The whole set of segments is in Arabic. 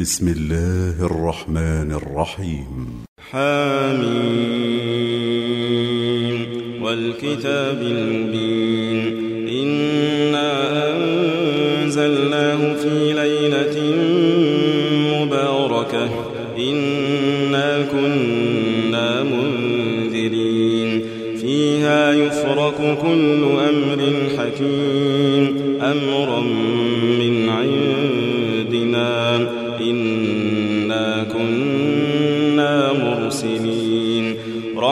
بسم الله الرحمن الرحيم. حميم والكتاب المبين. إنا أنزلناه في ليلة مباركة. إنا كنا منذرين. فيها يفرق كل أمر حكيم. أمرا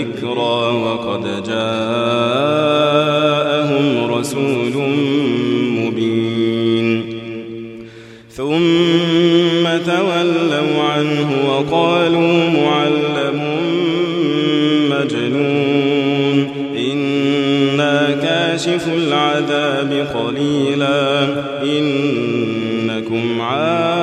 الذكرى وقد جاءهم رسول مبين. ثم تولوا عنه وقالوا معلم مجنون. إنا كاشف العذاب قليلا. إنكم عائدون.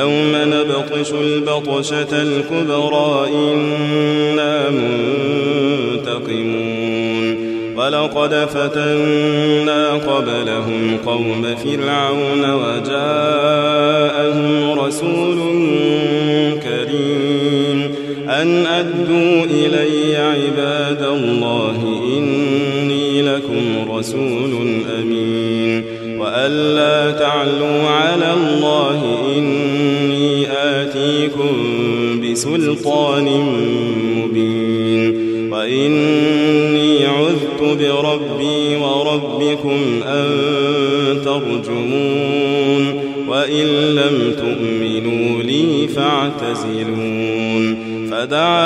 يوم نبطش البطشة الكبرى إنا منتقمون ولقد فتنا قبلهم قوم فرعون وجاءهم رسول كريم أن أدوا إلي عباد الله إني لكم رسول أمين وألا تعلوا على الله بسلطان مبين. وإني عذت بربي وربكم أن ترجمون. وإن لم تؤمنوا لي فاعتزلون. فدعا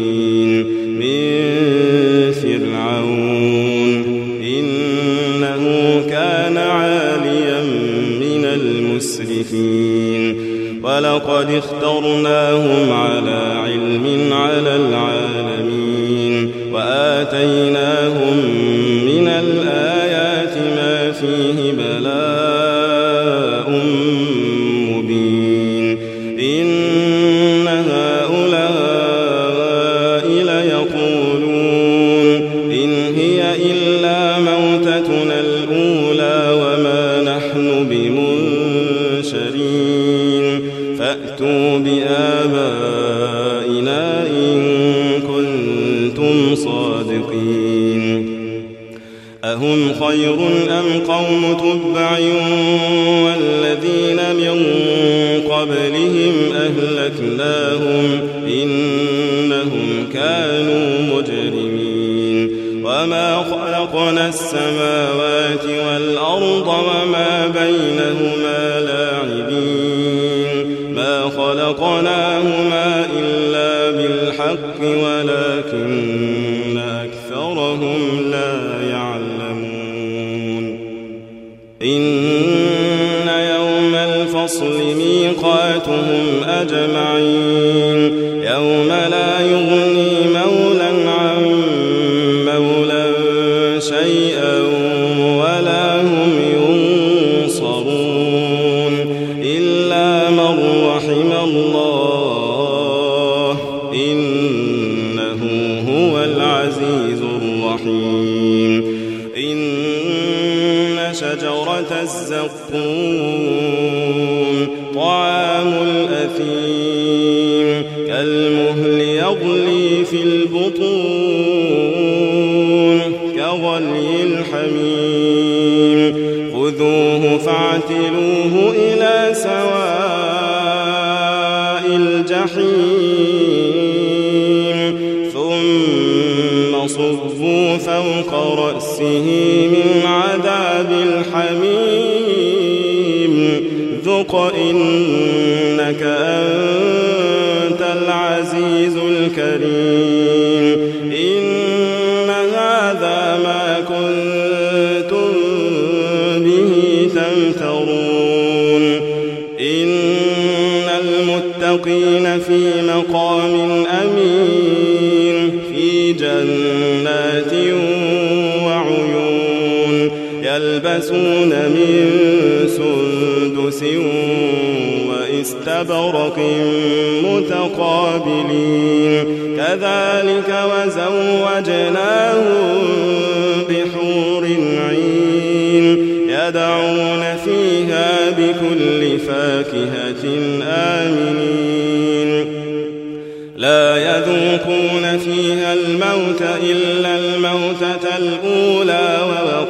المسرفين ولقد اخترناهم على علم على العالمين وآتيناهم من الآيات ما فيه بلاء فأتوا بآبائنا إن كنتم صادقين. أهم خير أم قوم تبع والذين من قبلهم أهلكناهم إنهم كانوا مجرمين. وما خلقنا السماوات والأرض وما بينهما خلقناهما إلا بالحق ولكن أكثرهم لا يعلمون. إن يوم الفصل ميقاتهم أجمعين يوم لا شجرة الزقوم طعام الأثيم كالمهل يغلي في البطون كغلي الحميم. عذاب الحميم ذق إنك أنت العزيز الكريم. إن هذا ما كنتم به تمترون. إن المتقين في يلبسون من سندس واستبرق متقابلين. كذلك وزوجناهم بحور عين يدعون فيها بكل فاكهة آمنين. لا يذوقون فيها الموت إلا الموتة الأولى